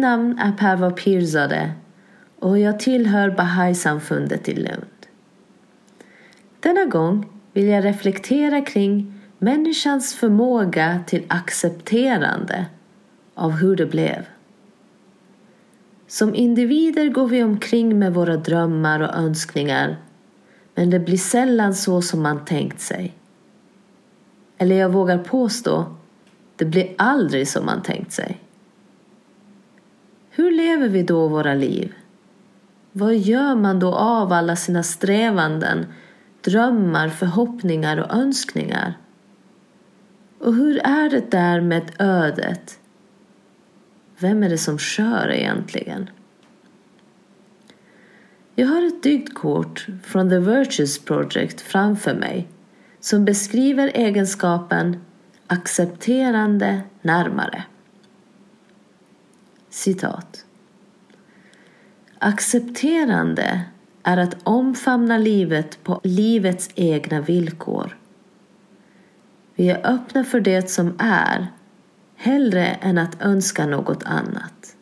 Mitt namn är Perva Pirzadeh och jag tillhör Bahai-samfundet i Lund. Denna gång vill jag reflektera kring människans förmåga till accepterande av hur det blev. Som individer går vi omkring med våra drömmar och önskningar men det blir sällan så som man tänkt sig. Eller jag vågar påstå, det blir aldrig som man tänkt sig. Hur lever vi då våra liv? Vad gör man då av alla sina strävanden, drömmar, förhoppningar och önskningar? Och hur är det där med ödet? Vem är det som kör egentligen? Jag har ett dygdkort från The Virtues Project framför mig som beskriver egenskapen accepterande närmare. Citat. Accepterande är att omfamna livet på livets egna villkor. Vi är öppna för det som är hellre än att önska något annat.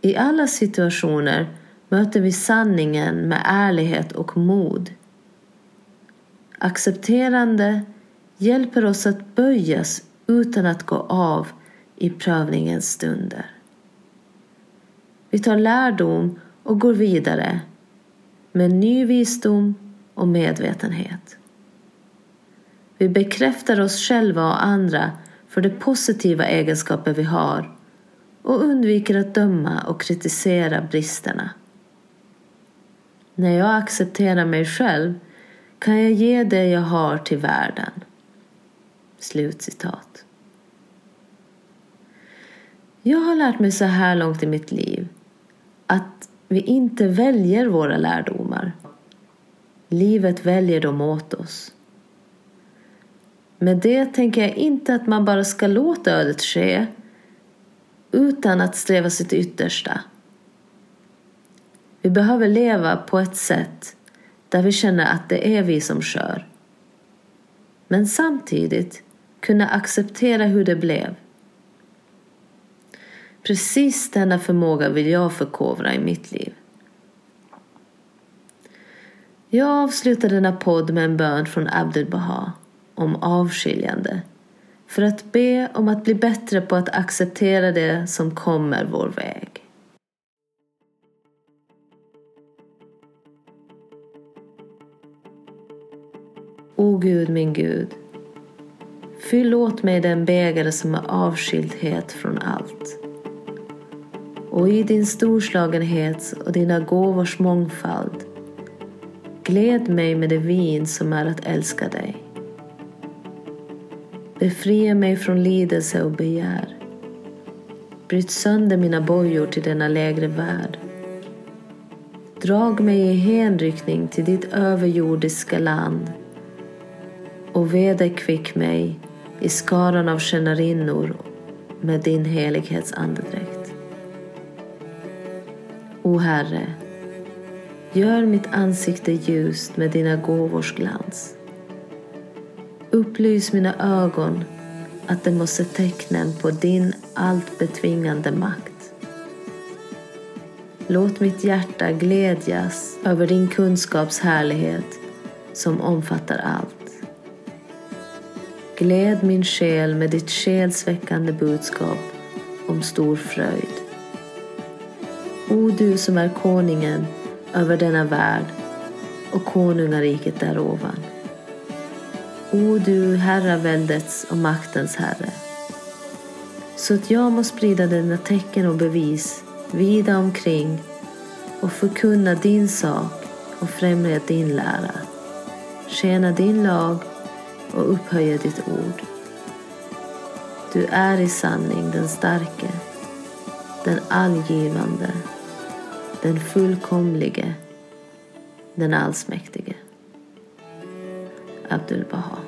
I alla situationer möter vi sanningen med ärlighet och mod. Accepterande hjälper oss att böjas utan att gå av i prövningens stunder. Vi tar lärdom och går vidare med ny visdom och medvetenhet. Vi bekräftar oss själva och andra för de positiva egenskaper vi har och undviker att döma och kritisera bristerna. När jag accepterar mig själv kan jag ge det jag har till världen. Slutcitat. Jag har lärt mig så här långt i mitt liv att vi inte väljer våra lärdomar. Livet väljer dem åt oss. Med det tänker jag inte att man bara ska låta ödet ske utan att sträva sitt yttersta. Vi behöver leva på ett sätt där vi känner att det är vi som kör. Men samtidigt kunna acceptera hur det blev. Precis denna förmåga vill jag förkovra i mitt liv. Jag avslutar denna podd med en bön från Abdul Baha om avskiljande för att be om att bli bättre på att acceptera det som kommer vår väg. O Gud, min Gud, fyll åt mig den bägare som är avskildhet från allt. Och i din storslagenhet och dina gåvors mångfald gläd mig med det vin som är att älska dig. Befria mig från lidelse och begär. Bryt sönder mina bojor till denna lägre värld. Drag mig i hänryckning till ditt överjordiska land och vederkvick mig i skaran av tjänarinnor med din helighets andedräkt. O Herre, gör mitt ansikte ljust med dina gåvors glans. Upplys mina ögon att de måste tecknen på din allt betvingande makt. Låt mitt hjärta glädjas över din kunskaps härlighet som omfattar allt. Gläd min själ med ditt själsväckande budskap om stor fröjd. Du som är konungen över denna värld och konungariket därovan. O du herraväldets och maktens herre. Så att jag må sprida dina tecken och bevis vida omkring och förkunna din sak och främja din lära. Tjäna din lag och upphöja ditt ord. Du är i sanning den starke, den allgivande, den fullkomlige, den allsmäktige. Abdul Baha